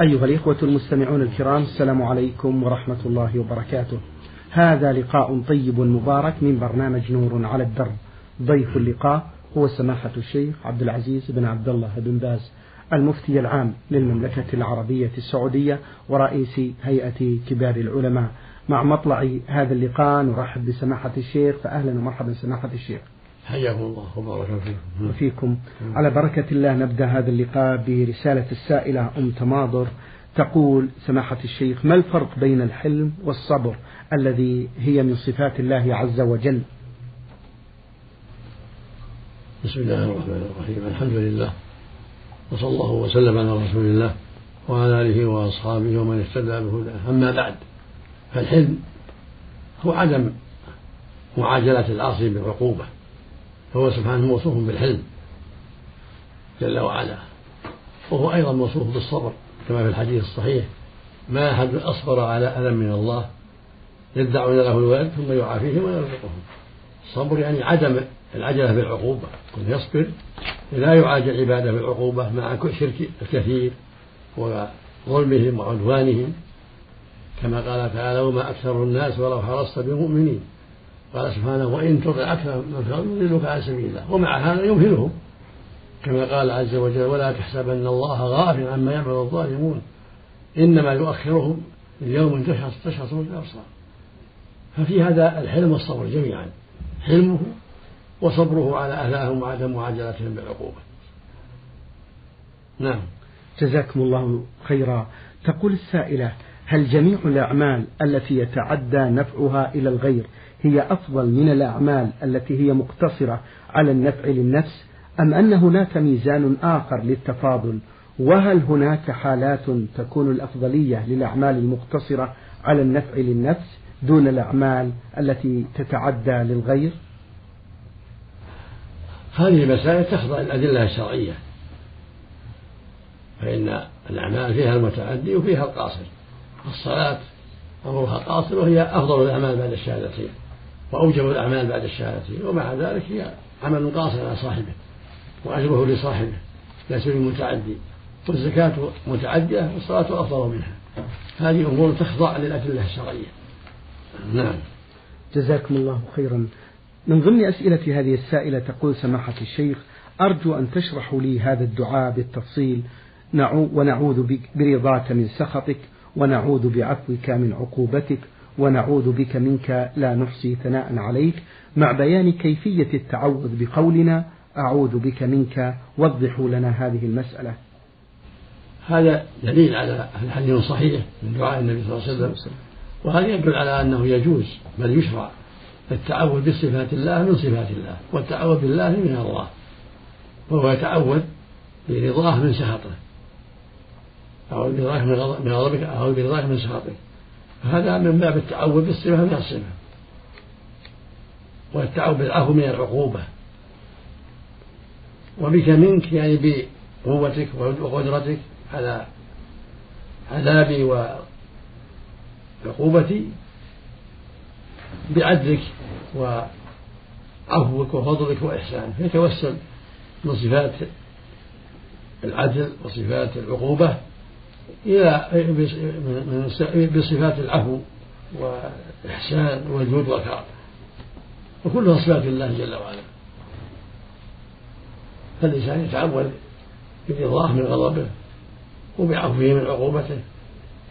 أيها الإخوة المستمعون الكرام السلام عليكم ورحمة الله وبركاته. هذا لقاء طيب مبارك من برنامج نور على الدرب ضيف اللقاء هو سماحة الشيخ عبد العزيز بن عبد الله بن باز المفتي العام للمملكة العربية السعودية ورئيس هيئة كبار العلماء. مع مطلع هذا اللقاء نرحب بسماحة الشيخ فأهلا ومرحبا سماحة الشيخ. حياكم الله وبارك فيكم. وفيكم على بركة الله نبدأ هذا اللقاء برسالة السائلة أم تماضر. تقول سماحة الشيخ ما الفرق بين الحلم والصبر الذي هي من صفات الله عز وجل؟ بسم الله الرحمن الرحيم. الحمد لله وصلى الله وسلم على رسول الله وعلى آله وأصحابه ومن اهتدى بهداه. أما بعد فالحلم هو عدم معاجلة العاصي بالعقوبة. فهو سبحانه موصوف بالحلم جل وعلا. وهو أيضا موصوف بالصبر كما في الحديث الصحيح ما أحد أصبر على ألم من الله يدعون له الولد ثم يعافيهم ويرزقهم. الصبر يعني عدم العجلة بالعقوبة كن يصبر لا يعاجل عباده بالعقوبة مع شرك الكثير وظلمهم وعدوانهم. كما قال تعالى وما أكثر الناس ولو حرصت بمؤمنين قال سبحانه وإن تطع أكثر من الخلق يضلوك عن سبيل الله ومع هذا يمهلهم كما قال عز وجل ولا تحسبن الله غافلا عما يعمل الظالمون إنما يؤخرهم ليوم تشخص تشخص فيه الأبصار. ففي هذا الحلم والصبر جميعا. حلمه وصبره على أهلاهم وعدم معاجلتهم بالعقوبة. نعم. جزاكم الله خيرا. تقول السائلة هل جميع الأعمال التي يتعدى نفعها إلى الغير هي أفضل من الأعمال التي هي مقتصرة على النفع للنفس أم أن هناك ميزان آخر للتفاضل؟ وهل هناك حالات تكون الأفضلية للأعمال المقتصرة على النفع للنفس دون الأعمال التي تتعدى للغير؟ هذه المسائل تخضع للأدلة الشرعية فإن الأعمال فيها المتعدي وفيها القاصر. الصلاة أمرها قاصر وهي أفضل الأعمال بعد الشهادتين وأوجب الأعمال بعد الشهادتين ومع ذلك هي عمل قاصر على صاحبه وأجره لصاحبه ليس بالمتعدي والزكاة متعدية والصلاة أفضل منها. هذه أمور تخضع للأدلة الشرعية. نعم. جزاكم الله خيرا. من ضمن أسئلة هذه السائلة تقول سماحة الشيخ أرجو أن تشرحوا لي هذا الدعاء بالتفصيل ونعوذ برضاك من سخطك ونعوذ بعفوك من عقوبتك ونعوذ بك منك لا نحصي ثناء عليك. مع بيان كيفية التعوذ بقولنا أعوذ بك منك. وضحوا لنا هذه المسألة. هذا دليل على الحديث صحيح من دعاء النبي صلى الله عليه وسلم. وهذا يدل على أنه يجوز بل يشرع التعوذ بصفات الله من صفات الله والتعوذ بالله من الله وهو يتعوذ برضاه من سخطه أعوذ برضاك من غضبك أعوذ برضاك من سخطك هذا من باب التعوذ بالصفة من الصفة. والتعوذ بالعفو من العقوبة. وبك منك يعني بقوتك وقدرتك على عذابي وعقوبتي بعدلك وعفوك وفضلك وإحسانك. فيتوسل من صفات العدل وصفات العقوبة. إلى بصفات العفو والإحسان والجود والكرم. وكلها صفات الله جل وعلا. فالإنسان يتعود برضاه من غضبه وبعفوه من عقوبته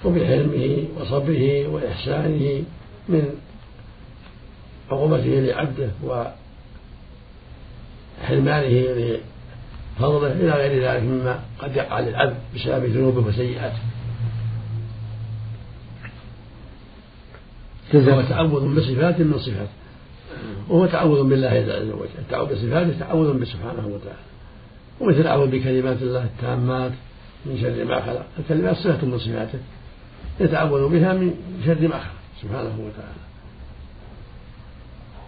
وبحلمه وصبره وإحسانه من عقوبته لعبده وحرمانه لفضله إلى غير ذلك مما قد يقع للعبد بسبب ذنوبه وسيئاته. فهو تعوذ بصفات من صفاته وهو تعوذ بالله عز وجل. التعوذ بصفاته تعوذ بسبحانه وتعالى. ومثل أعوذ بكلمات الله التامات من شر ما خلق. الكلمات صفة من صفاته. يتعوذ بها من شر ما خلق سبحانه وتعالى.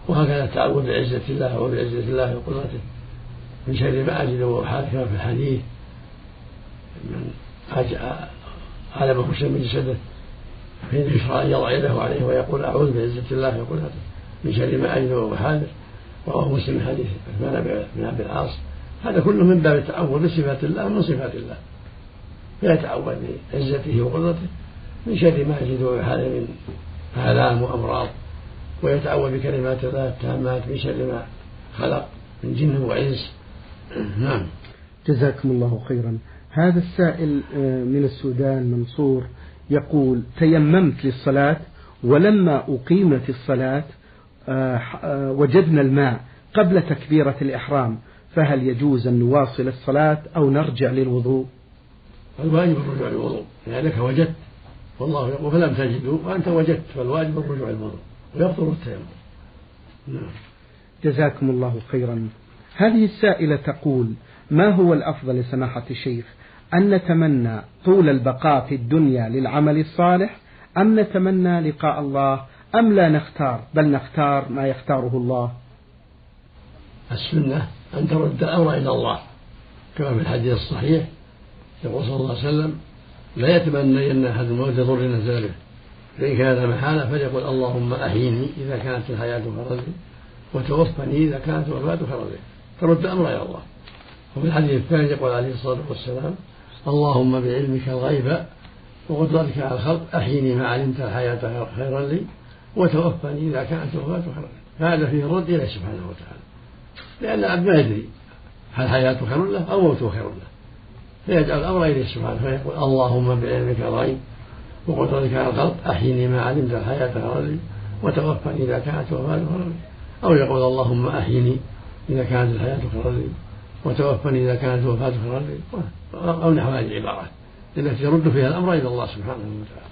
وهكذا التعوذ بعزة الله وبعزة الله وقدرته. من شر ما أجد وأحاذ كما في الحديث من علمه شيء من جسده فإن يشرع أن يضع يده عليه ويقول أعوذ بعزة الله وقدرته من شر ما أجد وأحاذر رواه مسلم حديث عثمان بن عبد العاص. هذا كله من باب التعوذ بصفات الله من صفات الله. فيتعوذ بعزته وقدرته. من شر ما يجد حاله من آلام وأمراض ويتعوذ بكلمات الله التامات من شر ما خلق من جن وإنس نعم. جزاكم الله خيرا. هذا السائل آه، من السودان منصور يقول تيممت للصلاة ولما أقيمت الصلاة آه، آه، وجدنا الماء قبل تكبيرة الإحرام فهل يجوز أن نواصل الصلاة أو نرجع للوضوء؟ الواجب الرجوع للوضوء. لأنك وجدت والله يقول فلم تجدوا وأنت وجدت فالواجب الرجوع للوضوء. ويبطل التيمم. نعم. جزاكم الله خيرا. هذه السائلة تقول ما هو الأفضل لسماحة الشيخ أن نتمنى طول البقاء في الدنيا للعمل الصالح أم نتمنى لقاء الله أم لا نختار بل نختار ما يختاره الله؟ السنة أن ترد الأمر إلى الله كما في الحديث الصحيح يقول صلى الله عليه وسلم لا يتمنين أحد الموت يضر نزاله فإن كان محالة فليقل اللهم أحيني إذا كانت الحياة فرضي وتوفني إذا كانت الوفاة فرضي. ترد الأمر إلى الله. وفي الحديث الثاني يقول عليه الصلاة والسلام اللهم بعلمك الغيب وقدرتك على الخلق أحيني ما علمت الحياة خيرا لي وتوفني إذا كانت الوفاة خيرا فهذا فيه الرد إليه سبحانه وتعالى. لأن العبد ما يدري هل حياته خير له أو موته خير له. فيجعل الأمر إليه سبحانه فيقول اللهم بعلمك الغيب وقدرتك على الخلق أحيني ما علمت الحياة خيرا لي وتوفني إذا كانت وفاة خيرا لي. أو يقول اللهم أحيني إذا كانت الحياة خيرا لي وتوفني إذا كانت الوفاة خيرا لي أو نحو هذه العبارات التي يرد فيها الأمر إلى الله سبحانه وتعالى.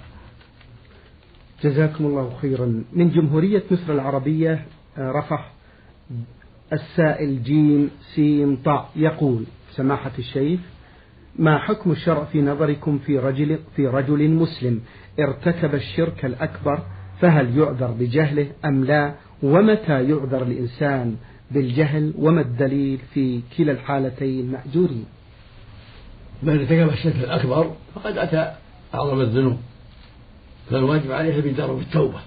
جزاكم الله خيرا. من جمهورية مصر العربية آه، رفح السائل جيم سين طاء يقول سماحة الشيخ ما حكم الشرع في نظركم في رجل في رجل مسلم ارتكب الشرك الأكبر فهل يعذر بجهله أم لا؟ ومتى يعذر الإنسان؟ بالجهل وما الدليل في كلا الحالتين مأجورين. من ارتكب الشرك الأكبر فقد أتى أعظم الذنوب. فالواجب عليه البدار بالتوبة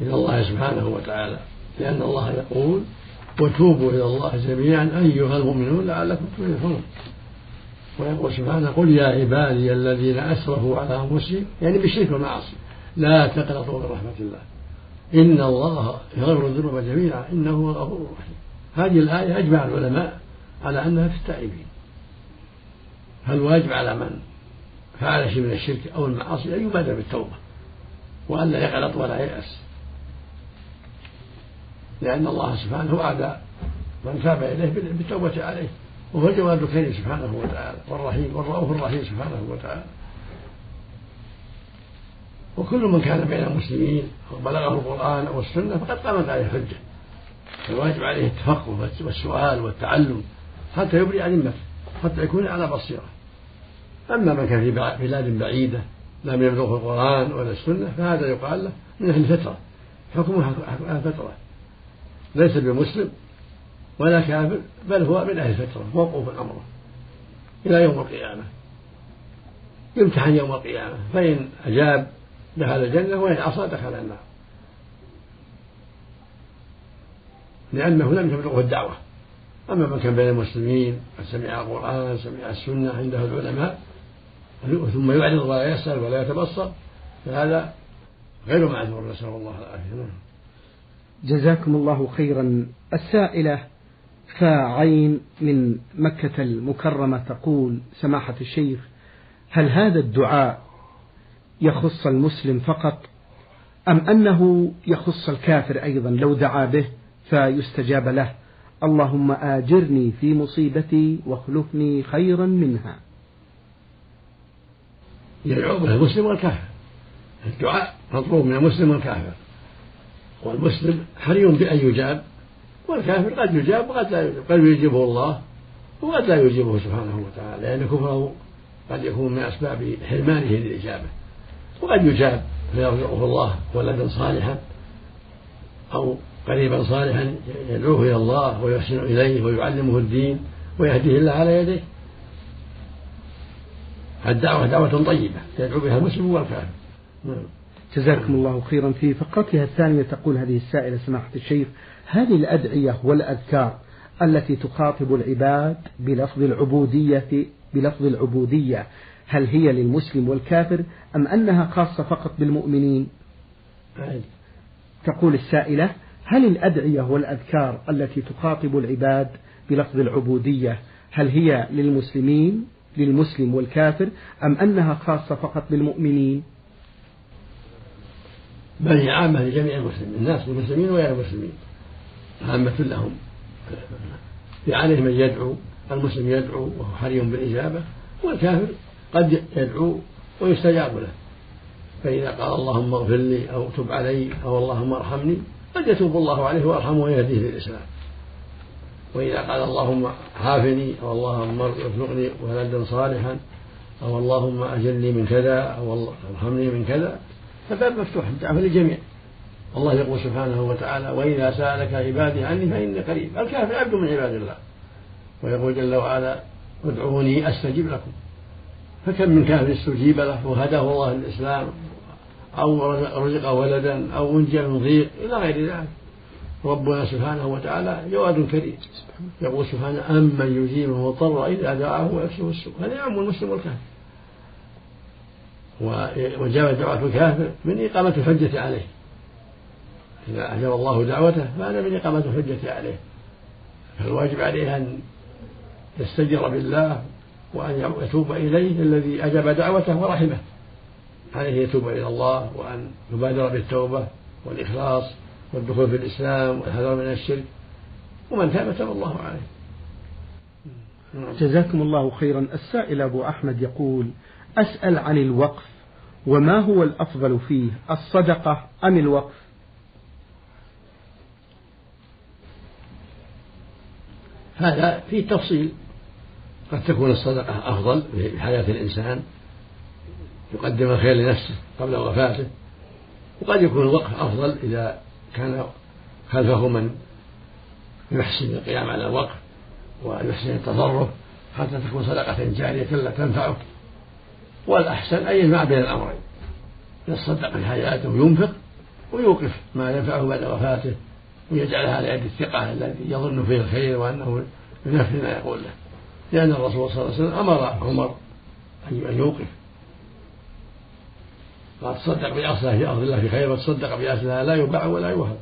إلى الله سبحانه وتعالى لأن الله يقول وتوبوا إلى الله جميعا أيها المؤمنون لعلكم تفلحون. ويقول سبحانه قل يا عبادي الذين أسرفوا على أنفسهم يعني بالشرك والمعاصي. لا تقنطوا من رحمة الله إن الله يغفر الذنوب جميعا إنه هو الغفور الرحيم. هذه الآية أجمع العلماء على أنها في التائبين. فالواجب على من فعل شيء من الشرك أو المعاصي أن يبادر بالتوبة وأن لا يغلط ولا ييأس؟ لأن الله سبحانه وعد من تاب إليه بالتوبة عليه وهو الجواد الكريم سبحانه وتعالى والرحيم والرؤوف الرحيم سبحانه وتعالى. وكل من كان بين المسلمين وبلغه القرآن أو السنة فقد قامت عليه حجة. الواجب عليه التفقه والسؤال والتعلم حتى يبرئ ذمته حتى يكون على بصيرة. أما من كان في بلاد بعيدة لم يبلغه القرآن ولا السنة فهذا يقال له من أهل الفترة. حكمه أهل فترة ليس بمسلم ولا كافر بل هو من أهل الفترة موقوف أمره إلى يوم القيامة. يمتحن يوم القيامة فإن أجاب دخل الجنة وإن عصى دخل النار. لأنه لم تبلغه الدعوة. أما من كان بين المسلمين سمع القرآن سمع السنة عنده العلماء ثم يعرض ولا يسأل ولا يتبصر فهذا غير معذور نسأل الله العافية. نعم. جزاكم الله خيرا. السائلة فعين من مكة المكرمة تقول سماحة الشيخ هل هذا الدعاء يخص المسلم فقط أم أنه يخص الكافر أيضا لو دعا به؟ فيستجاب له. اللهم آجرني في مصيبتي واخلفني خيرا منها. يدعو به المسلم والكافر. الدعاء مطلوب من المسلم والكافر. والمسلم حري بأن يجاب والكافر قد يجاب وقد لا يجاب. قد يجيبه الله وقد لا يجيبه سبحانه وتعالى لأن كفره قد يكون من أسباب حرمانه للإجابة. وقد يجاب فيرزقه الله ولدا صالحا أو قريبا صالحا يدعوه إلى الله ويحسن إليه ويعلمه الدين ويهديه الله على يديه الدعوة دعوة طيبة يدعو بها المسلم والكافر. نعم. جزاكم الله خيرا. في فقرتها الثانية تقول هذه السائلة سماحة الشيخ هذه الأدعية والأذكار التي تخاطب العباد بلفظ العبودية بلفظ العبودية هل هي للمسلم والكافر أم أنها خاصة فقط بالمؤمنين؟ تقول السائلة هل الأدعية والأذكار التي تخاطب العباد بلفظ العبودية هل هي للمسلمين للمسلم والكافر أم أنها خاصة فقط بالمؤمنين؟ بل هي عامة لجميع المسلمين الناس المسلمين وغير المسلمين عامة لهم. في عليه من يدعو المسلم يدعو وهو حري بالإجابة والكافر قد يدعو ويستجاب له. فإذا قال اللهم اغفر لي أو تب علي أو اللهم ارحمني قد يتوب الله عليه ويرحمه ويهديه للإسلام. وإذا قال اللهم عافني أو اللهم ارزقني ولدا صالحا أو اللهم أجلني من كذا أو ارحمني من كذا فباب مفتوح الدعوة للجميع. الله يقول سبحانه وتعالى وإذا سألك عبادي عني فإني قريب. الكافر عبد من عباد الله. ويقول جل وعلا ادعوني أستجب لكم. فكم من كافر استجيب له وهداه الله للإسلام. أو رزق ولدا أو أنجى من ضيق إلى غير ذلك. ربنا سبحانه وتعالى جواد كريم. يقول سبحانه أمن يجيب المضطر إذا دعاه ويكشف السوء هذا يعم المسلم والكافر. وجاب دعوة الكافر من إقامة الحجة عليه. إذا أجاب الله دعوته فهذا من إقامة الحجة عليه. فالواجب عليه أن يستجر بالله وأن يتوب إليه الذي أجاب دعوته ورحمه. عليه يتوب إلى الله وأن يبادر بالتوبة والإخلاص والدخول في الإسلام والحذر من الشرك؟ ومن تاب تاب الله عليه. جزاكم الله خيرا. السائل أبو أحمد يقول أسأل عن الوقف وما هو الأفضل فيه الصدقة أم الوقف؟ هذا فيه تفصيل قد تكون الصدقة أفضل في حياة الإنسان يقدم الخير لنفسه قبل وفاته وقد يكون الوقف أفضل إذا كان خلفه من يحسن القيام على الوقف ويحسن التصرف حتى تكون صدقة جارية لا تنفعه والأحسن أن يجمع بين الأمرين يتصدق في حياته وينفق ويوقف ما ينفعه بعد وفاته ويجعلها على يد الثقة الذي يظن فيه الخير وأنه ينفذ ما يقول له. لأن الرسول صلى الله عليه وسلم أمر عمر أن يوقف. قال تصدق بأصلها في أرض الله في خير وتصدق بأصلها لا يباع ولا يوهب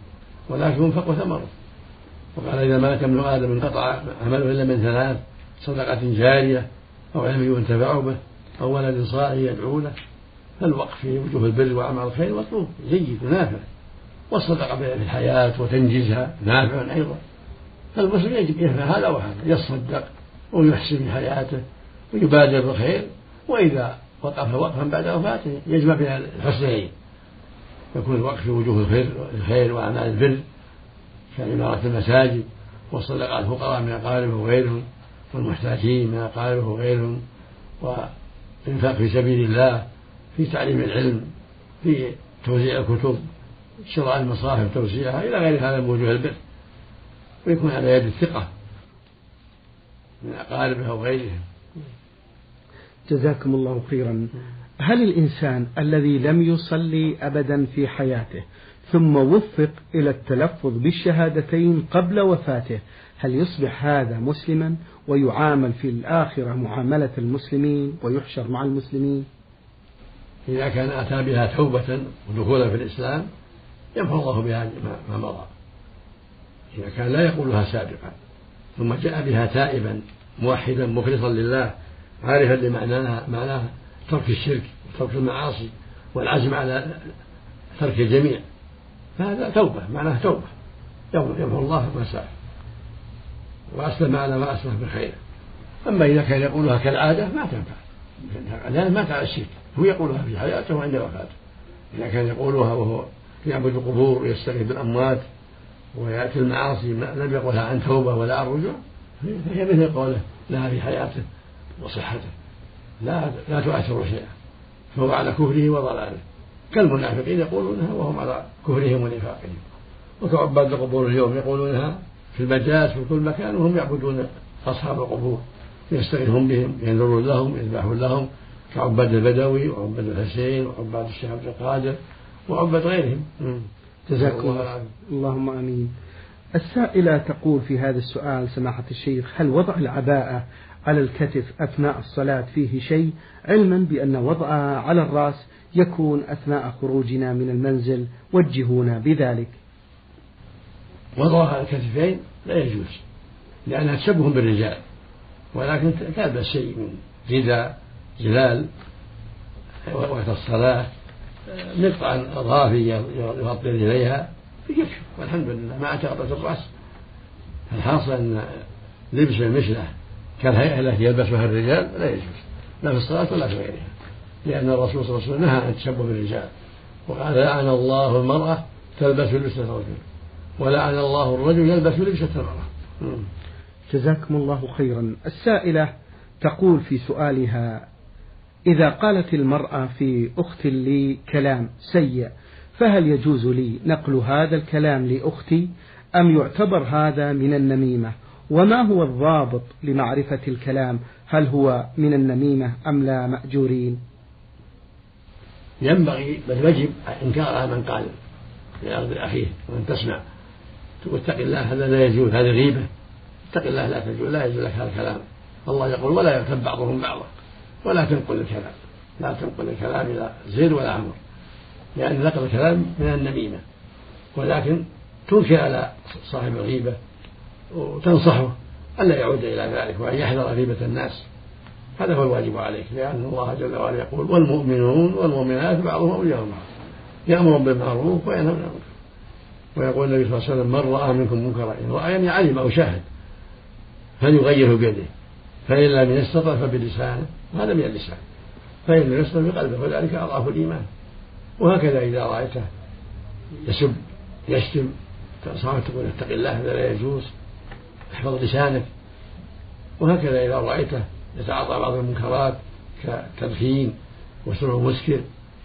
ولكن ينفق ثمره. وقال إذا مات ابن آدم انقطع عمله إلا من ثلاث صدقة جارية أو علم ينتفع به أو ولد صالح يدعو له فالوقف في وجوه البر وأعمال الخير مطلوب جيد ونافع والصدقة في الحياة وتنجيزها نافع أيضا. فالمسلم يجب يفعل هذا وهذا يصدق ويحسن حياته ويبادر بالخير وإذا وقف وقفا بعد وفاته. يجمع بين الحسنين يكون الوقف في وجوه الخير الخير وأعمال البر كعمارة المساجد وصدقة الفقراء من أقاربه وغيرهم والمحتاجين من أقاربه وغيرهم وإنفاق في سبيل الله في تعليم العلم في توزيع الكتب شراء المصاحف توزيعها إلى غير هذا من وجوه البر. ويكون على يد الثقة من أقاربه أو غيرهم جزاكم الله خيرا. هل الإنسان الذي لم يصلي أبدا في حياته ثم وفق إلى التلفظ بالشهادتين قبل وفاته هل يصبح هذا مسلما ويعامل في الآخرة معاملة المسلمين ويحشر مع المسلمين؟ إذا كان أتى بها توبة ودخولا في الإسلام يمحو الله بها ما مضى. إذا كان لا يقولها سابقا ثم جاء بها تائبا موحدا مخلصا لله عارفا لمعناها معناها ترك الشرك وترك المعاصي والعزم على ترك الجميع. فهذا توبة معناها توبة. يمحو الله ما ساء وأسلم على ما أسلم بخير أما إذا كان يقولها كالعادة ما تنفع. لأن مات على الشرك. هو يقولها في حياته وعند وفاته. إذا كان يقولها وهو يعبد القبور ويستغيث بالأموات ويأتي المعاصي لم يقلها عن توبة ولا عن رجوع فهي مثل قوله لها في حياته. وصحته. لا لا تؤثر شيئا. فهو على كفره وضلاله. كالمنافقين يقولونها وهم على كفرهم ونفاقهم. وكعباد القبور اليوم يقولونها في المجاز في كل مكان وهم يعبدون أصحاب القبور. يستغيثون بهم ينذرون لهم يذبحون لهم. كعباد البدوي وعباد الحسين وعباد الشيخ عبد القادر وعباد غيرهم. جزاكم الله اللهم آمين. السائلة تقول في هذا السؤال سماحة الشيخ هل وضع العباءة على الكتف أثناء الصلاة فيه شيء علما بأن وضعها على الرأس يكون أثناء خروجنا من المنزل وجهونا بذلك. وضعها على الكتفين لا يجوز لأنها تشبه بالرجال ولكن تلبس شيء من رداء جلال وقت الصلاة نقطع أظافي يغطي رجليها يكفي والحمد لله ما اعتقدت الرأس. الحاصل أن لبس المشلة كالهيئة التي يلبسها الرجال لا يجوز لا في الصلاة ولا في غيرها لأن الرسول صلى الله عليه وسلم نهى عن التشبه بالرجال وقال لعن الله المرأة تلبس لبسة الرجل ولعن الله الرجل يلبس لبسة المرأة. جزاكم الله خيرا. السائلة تقول في سؤالها إذا قالت المرأة في أخت لي كلام سيء فهل يجوز لي نقل هذا الكلام لأختي أم يعتبر هذا من النميمة؟ وما هو الضابط لمعرفة الكلام؟ هل هو من النميمة أم لا مأجورين؟ ينبغي بل يجب إنكار من قال لأرض أخيه وأن تسمع. تقول اتق الله هذا لا يجوز هذه غيبة. اتق الله لا تجوز لا يجوز لك هذا الكلام. الله يقول ولا يغتب بعضهم بعضا. ولا تنقل الكلام لا تنقل الكلام إلى زيد ولا عمر لأن نقل الكلام من النميمة. ولكن تنكر على صاحب الغيبة وتنصحه ألا يعود إلى ذلك وأن يحذر غيبة الناس. هذا هو الواجب عليك لأن الله جل وعلا يقول والمؤمنون والمؤمنات بعضهم أولياء بعض يأمر بالمعروف وينهى عن المنكر. ويقول النبي صلى الله عليه وسلم من رأى منكم منكرا إن رأى يعني علم أو شاهد فليغيره بيده فإن لم يستطع فبلسانه وهذا من اللسان فإن لم يستطع بقلبه فذلك أضعف الإيمان. وهكذا إذا رأيته يسب يشتم تنصحه تقول اتق الله هذا لا يجوز. احفظ لسانك. وهكذا إذا رأيته يتعاطى بعض المنكرات كالتدخين وشرب المسكر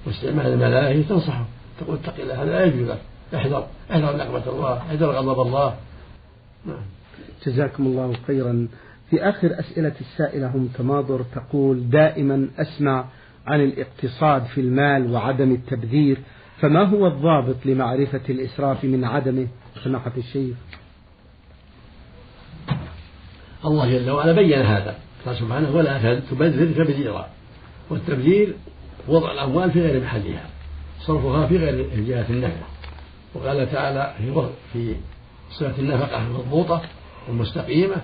واستعمال الملاهي تنصحه. تقول اتق الله هذا لا يجوز لك. احذر احذر نقمة الله احذر غضب الله. نعم. جزاكم الله خيرا. في آخر أسئلة السائلة هم تماضر تقول دائما أسمع عن الاقتصاد في المال وعدم التبذير فما هو الضابط لمعرفة الإسراف من عدمه؟ سماحة الشيخ. الله جل وعلا بين هذا. قال سبحانه ولا تبذر تبذيرا. والتبذير وضع الأموال في غير محلها صرفها في غير جهة النفع وقال تعالى في صفة النفقة المضبوطة المستقيمة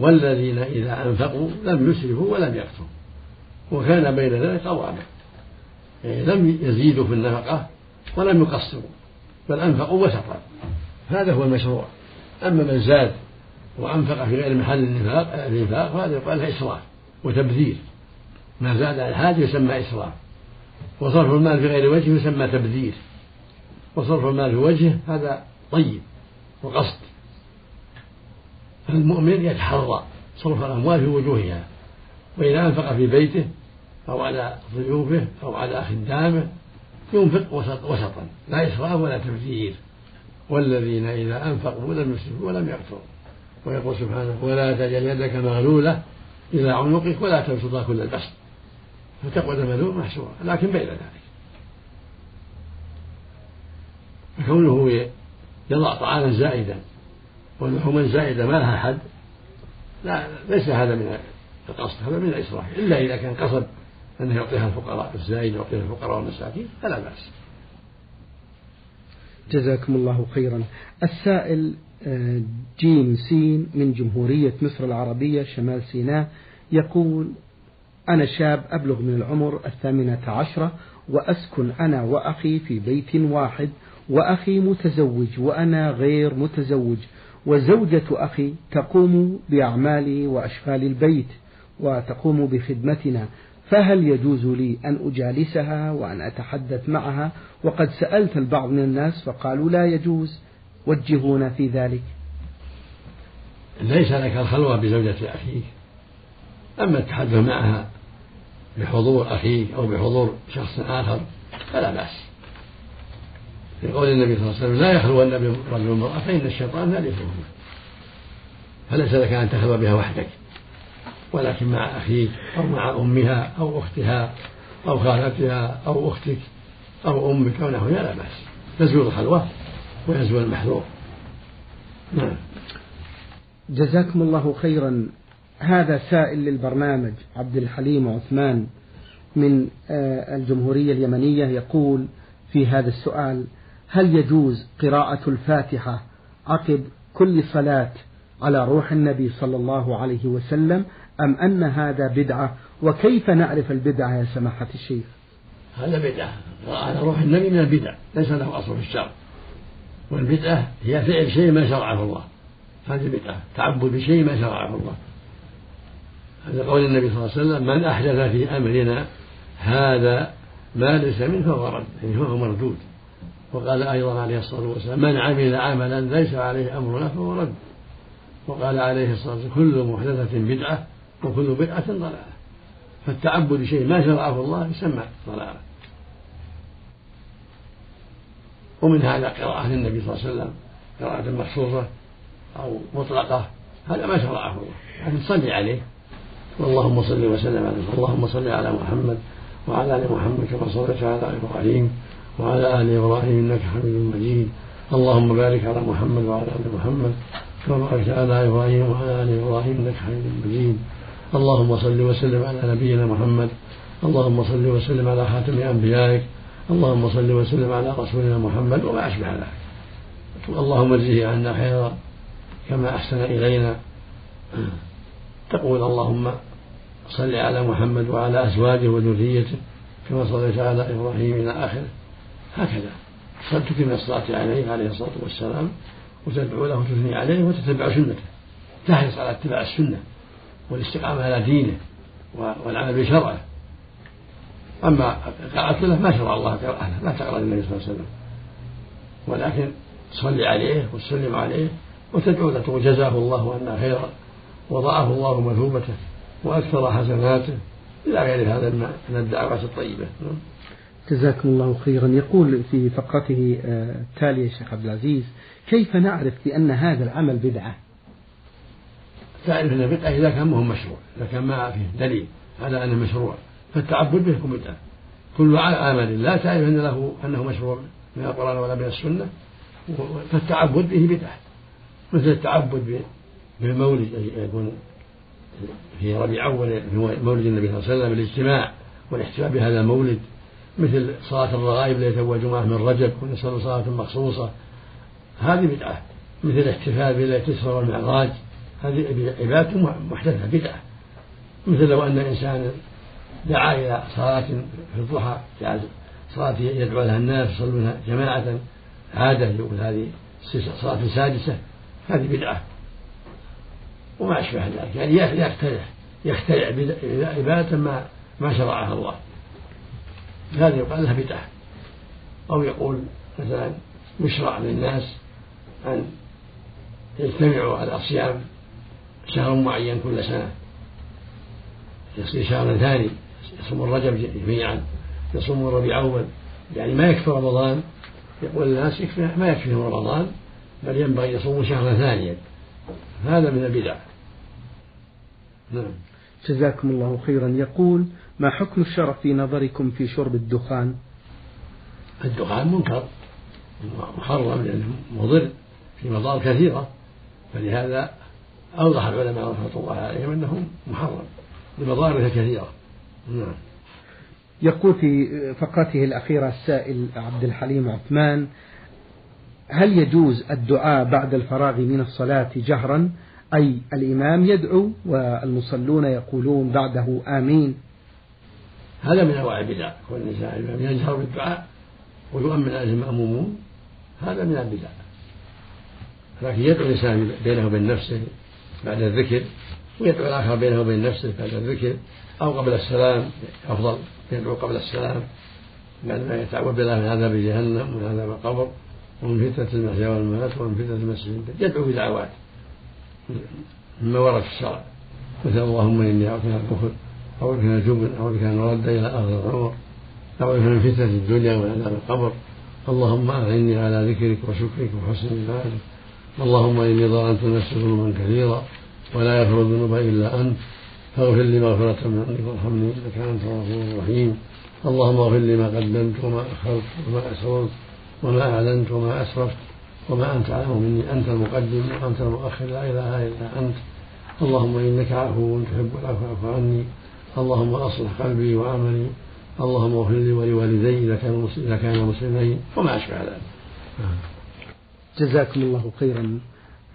والذين إذا أنفقوا لم يسرفوا ولم يقتروا وكان بين ذلك قواما يعني لم يزيدوا في النفقة ولم يقصروا بل أنفقوا وسطا هذا هو المشروع. أما من زاد وأنفق في غير محل النفاق الإنفاق فهذا يقال له إسراف وتبذير. ما زاد عن الحاجة يسمى إسراف. وصرف المال في غير وجهه يسمى تبذير. وصرف المال في وجهه هذا طيب وقصد. فالمؤمن يتحرى صرف الأموال في وجوهها. وإذا أنفق في بيته أو على ضيوفه أو على خدامه ينفق وسط وسطا. لا إسراف ولا تبذير. والذين إذا أنفقوا لم يسرفوا ولم يقتروا. ويقول سبحانه ولا تجعل يدك مغلولة إلى عنقك ولا تبسطها كل البسط فتقعد مذموم محسورا لكن بين ذلك. فكونه يضع طعاما زائدا ولحوما زائدة ما لها حد لا ليس هذا من القصد هذا من الإسراف. إلا إذا كان قصد أنه يعطيها الفقراء الزائد يعطيها الفقراء والمساكين فلا بأس. جزاكم الله خيرا. السائل جيم سين من جمهورية مصر العربية شمال سيناء يقول أنا شاب أبلغ من العمر الثامنة عشرة وأسكن أنا وأخي في بيت واحد وأخي متزوج وأنا غير متزوج وزوجة أخي تقوم بأعمال وأشغال البيت وتقوم بخدمتنا فهل يجوز لي أن أجالسها وأن أتحدث معها؟ وقد سألت البعض من الناس فقالوا لا يجوز. وجهونا في ذلك. ليس لك الخلوة بزوجة أخيك. أما التحدث معها بحضور أخيك أو بحضور شخص آخر فلا بأس. لقول النبي صلى الله عليه وسلم لا يخلون برجل وامرأة فإن الشيطان لا يخلوه فليس لك أن تخلو بها وحدك. ولكن مع أخيك أو مع أمها أو أختها أو خالتها أو أختك أو أمك أو نحوها لا بأس. تزول الخلوة. ويزول المحذور. نعم. جزاكم الله خيرا. هذا سائل للبرنامج عبد الحليم عثمان من آه، الجمهورية اليمنية يقول في هذا السؤال هل يجوز قراءة الفاتحة عقب كل صلاة على روح النبي صلى الله عليه وسلم أم أن هذا بدعة؟ وكيف نعرف البدعة يا سماحة الشيخ؟ هذا بدعة. على روح النبي من البدع ليس له أصل في الشرع. والبدعة هي فعل شيء ما شرعه الله. هذه بدعة تعبد بشيء ما شرعه الله. هذا قول النبي صلى الله عليه وسلم من أحدث في أمرنا هذا ما ليس منه فهو رد. يعني فهو مردود. وقال أيضا عليه الصلاة والسلام من عمل عملا ليس عليه أمرنا فهو رد. وقال عليه الصلاة والسلام كل محدثة بدعة وكل بدعة ضلالة. فالتعبد بشيء ما شرعه الله يسمى ضلالة. ومن هذا قراءة النبي صلى الله عليه وسلم قراءة مخصوصة أو مطلقة هذا ما شرعه الله لكن صلي عليه. اللهم صل وسلم عليه اللهم صل على محمد وعلى آل محمد كما صليت على إبراهيم وعلى آل إبراهيم إنك حميد مجيد. اللهم بارك على محمد وعلى آل محمد كما باركت على إبراهيم وعلى آل إبراهيم إنك حميد مجيد. اللهم صل وسلم على نبينا محمد اللهم صل وسلم على خاتم أنبيائك. اللهم صل وسلم على رسولنا محمد وما أشبه ذلك. اللهم اجزه عنا خيرا كما أحسن إلينا. تقول اللهم صل على محمد وعلى أزواجه وذريته كما صليت على إبراهيم إلى آخره. هكذا. تكفي من الصلاة عليه عليه الصلاة والسلام وتدعو له وتثني عليه وتتبع سنته. تحرص على اتباع السنة والاستقامة على دينه والعمل بشرعه. أما قراءة له ما شرع الله قراءة لا تقرأ النبي صلى الله عليه وسلم. ولكن تصلي عليه وتسلم عليه وتدعو له تقول جزاه الله عنا خيرا وضاعف الله مثوبته وأكثر حسناته إلى غير هذا من الدعوات الطيبة. جزاكم الله خيرا. يقول في فقرته آه، التالية شيخ عبد العزيز كيف نعرف بأن هذا العمل بدعة؟ تعرف أن بدعة إذا كان ما هو مشروع إذا كان ما فيه دليل على أنه مشروع. فالتعبد به يكون بدعة كل عمل لا تعرف أن له أنه مشروع من القرآن ولا من السنة. فالتعبد به بدعة. مثل التعبد بالمولد يكون في ربيع أول مولد النبي صلى الله عليه وسلم الاجتماع والاحتفال بهذا المولد. مثل صلاة الرغائب ليلة أول جمعة من رجب ونصلي صلاة مخصوصة. هذه بدعة. مثل الاحتفال بليلة الإسراء والمعراج هذه عبادة محدثة بدعة. مثل لو أن إنسانا دعا إلى صلاة في الضحى جعل صلاة يدعو لها الناس يصلونها جماعة عادة يقول هذه صلاة سادسة هذه بدعة. وما أشبه ذلك يعني يخترع يخترع عبادة ما ما شرعها الله. هذا يقال لها بدعة. أو يقول مثلا يشرع للناس أن يجتمعوا على صيام شهر معين كل سنة يصير شهرا ثاني. يصوم الرجب جميعا يصوم الربيع أول. يعني ما يكفي رمضان. يقول الناس يكفي ما يكفيهم رمضان بل ينبغي يصوموا شهرا ثانيا. هذا من البدع. نعم. جزاكم الله خيرا. يقول ما حكم الشرع في نظركم في شرب الدخان؟ الدخان منكر. محرم لأنه مضر في مضار كثيرة. فلهذا أوضح العلماء رحمة الله عليهم أنه محرم لمضاره كثيرة. يقول في فقرته الأخيرة السائل عبد الحليم عثمان هل يجوز الدعاء بعد الفراغ من الصلاة جهرا؟ أي الإمام يدعو والمصلون يقولون بعده آمين. هذا من أنواع البدع. كون الإنسان يجهر بالدعاء ويؤمن عليه المأمومون هذا من البدع. لكن يدعو الإنسان بينه وبين نفسه بعد الذكر ويدعو الآخر بينه وبين نفسه بعد الذكر. أو قبل السلام أفضل يدعو قبل السلام بعد ما يتعوذ بالله من عذاب جهنم ومن عذاب القبر ومن فتنة المحيا والممات ومن فتنة المسجد. يدعو بدعوات. مما ورد في الشرع. مثل اللهم إني أعوذ من الكفر أعوذ بك الجبن أعوذ بك ان ارد إلى ارض العمر أعوذ بك من فتنة الدنيا وعذاب القبر. اللهم أعني على ذكرك وشكرك وحسن عبادك اللهم إني ظلمت نفسي ظلما كثيرا ولا يغفر الذنوب إلا أنت. فاغفر لي مغفرة من عندك وارحمني إنك أنت الغفور الرحيم. اللهم اغفر لي ما قدمت وما أخرت وما أسررت وما أعلنت وما أسرفت وما أنت أعلم مني. أنت المقدم وأنت المؤخر. لا إله إلا أنت. اللهم إنك عفو تحب العفو فاعف عني. اللهم أصلح قلبي وعملي. اللهم اغفر لي ولوالدي إذا كانوا إذا كانوا مسلمين. وما أشبه ذلك. جزاكم الله خيرا.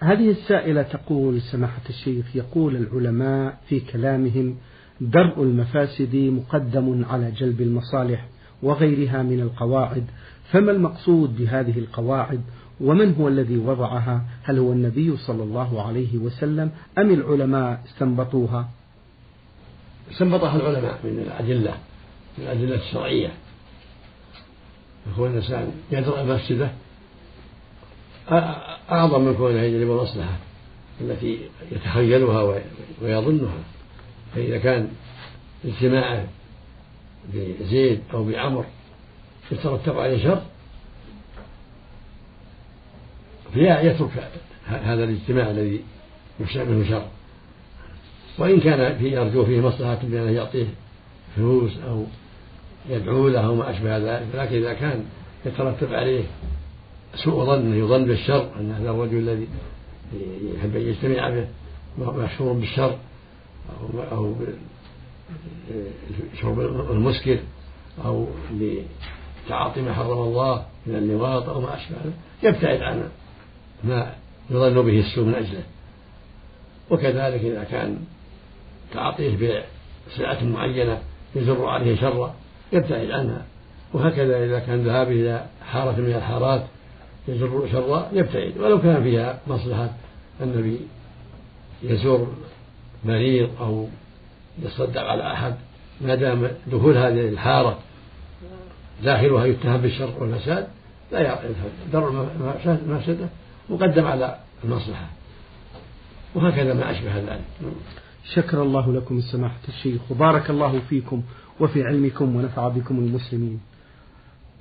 هذه السائلة تقول سماحة الشيخ يقول العلماء في كلامهم درء المفاسد مقدم على جلب المصالح وغيرها من القواعد فما المقصود بهذه القواعد؟ ومن هو الذي وضعها؟ هل هو النبي صلى الله عليه وسلم أم العلماء استنبطوها؟ استنبطها العلماء من الأدلة من الأدلة الشرعية. يكون الإنسان يدرأ مفسده. أعظم من كونه يجلب المصلحة التي يتخيلها ويظنها. فإذا كان اجتماعه بزيد أو بعمر يترتب عليه شر فيترك هذا الاجتماع الذي يخشى منه شر وإن كان في يرجو فيه مصلحة بأنه يعطيه فلوس أو يدعو له أو ما أشبه ذلك لكن إذا كان يترتب عليه سوء ظن يظن بالشر أن هذا الرجل الذي يحب أن يجتمع به مشهور بالشر أو أو شرب المسكر أو لتعاطي ما حرم الله من اللواط أو ما أشبه يبتعد عن ما يظن به السوء من أجله. وكذلك إذا كان تعاطيه بسلعة معينة يجر عليه شرا يبتعد عنها. وهكذا إذا كان ذهابه إلى حارة من الحارات يجر شرا يبتعد ولو كان فيها مصلحة النبي يزور مريض أو يصدق على أحد ما دام دخول هذه الحارة داخلها يتهم بالشر والفساد لا يذهب درء المفسدة مقدم على المصلحة. وهكذا ما أشبه ذلك. شكر الله لكم السماحة الشيخ وبارك الله فيكم وفي علمكم ونفع بكم المسلمين.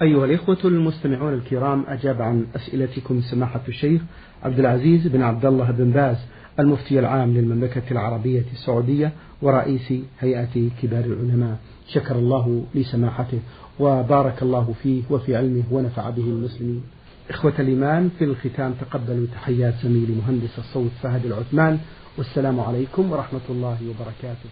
أيها الإخوة المستمعون الكرام أجاب عن أسئلتكم سماحة الشيخ عبد العزيز بن عبد الله بن باز المفتي العام للمملكة العربية السعودية ورئيس هيئة كبار العلماء. شكر الله لسماحته وبارك الله فيه وفي علمه ونفع به المسلمين. إخوة الإيمان في الختام تقبلوا تحيات زميلي مهندس الصوت فهد العثمان والسلام عليكم ورحمة الله وبركاته.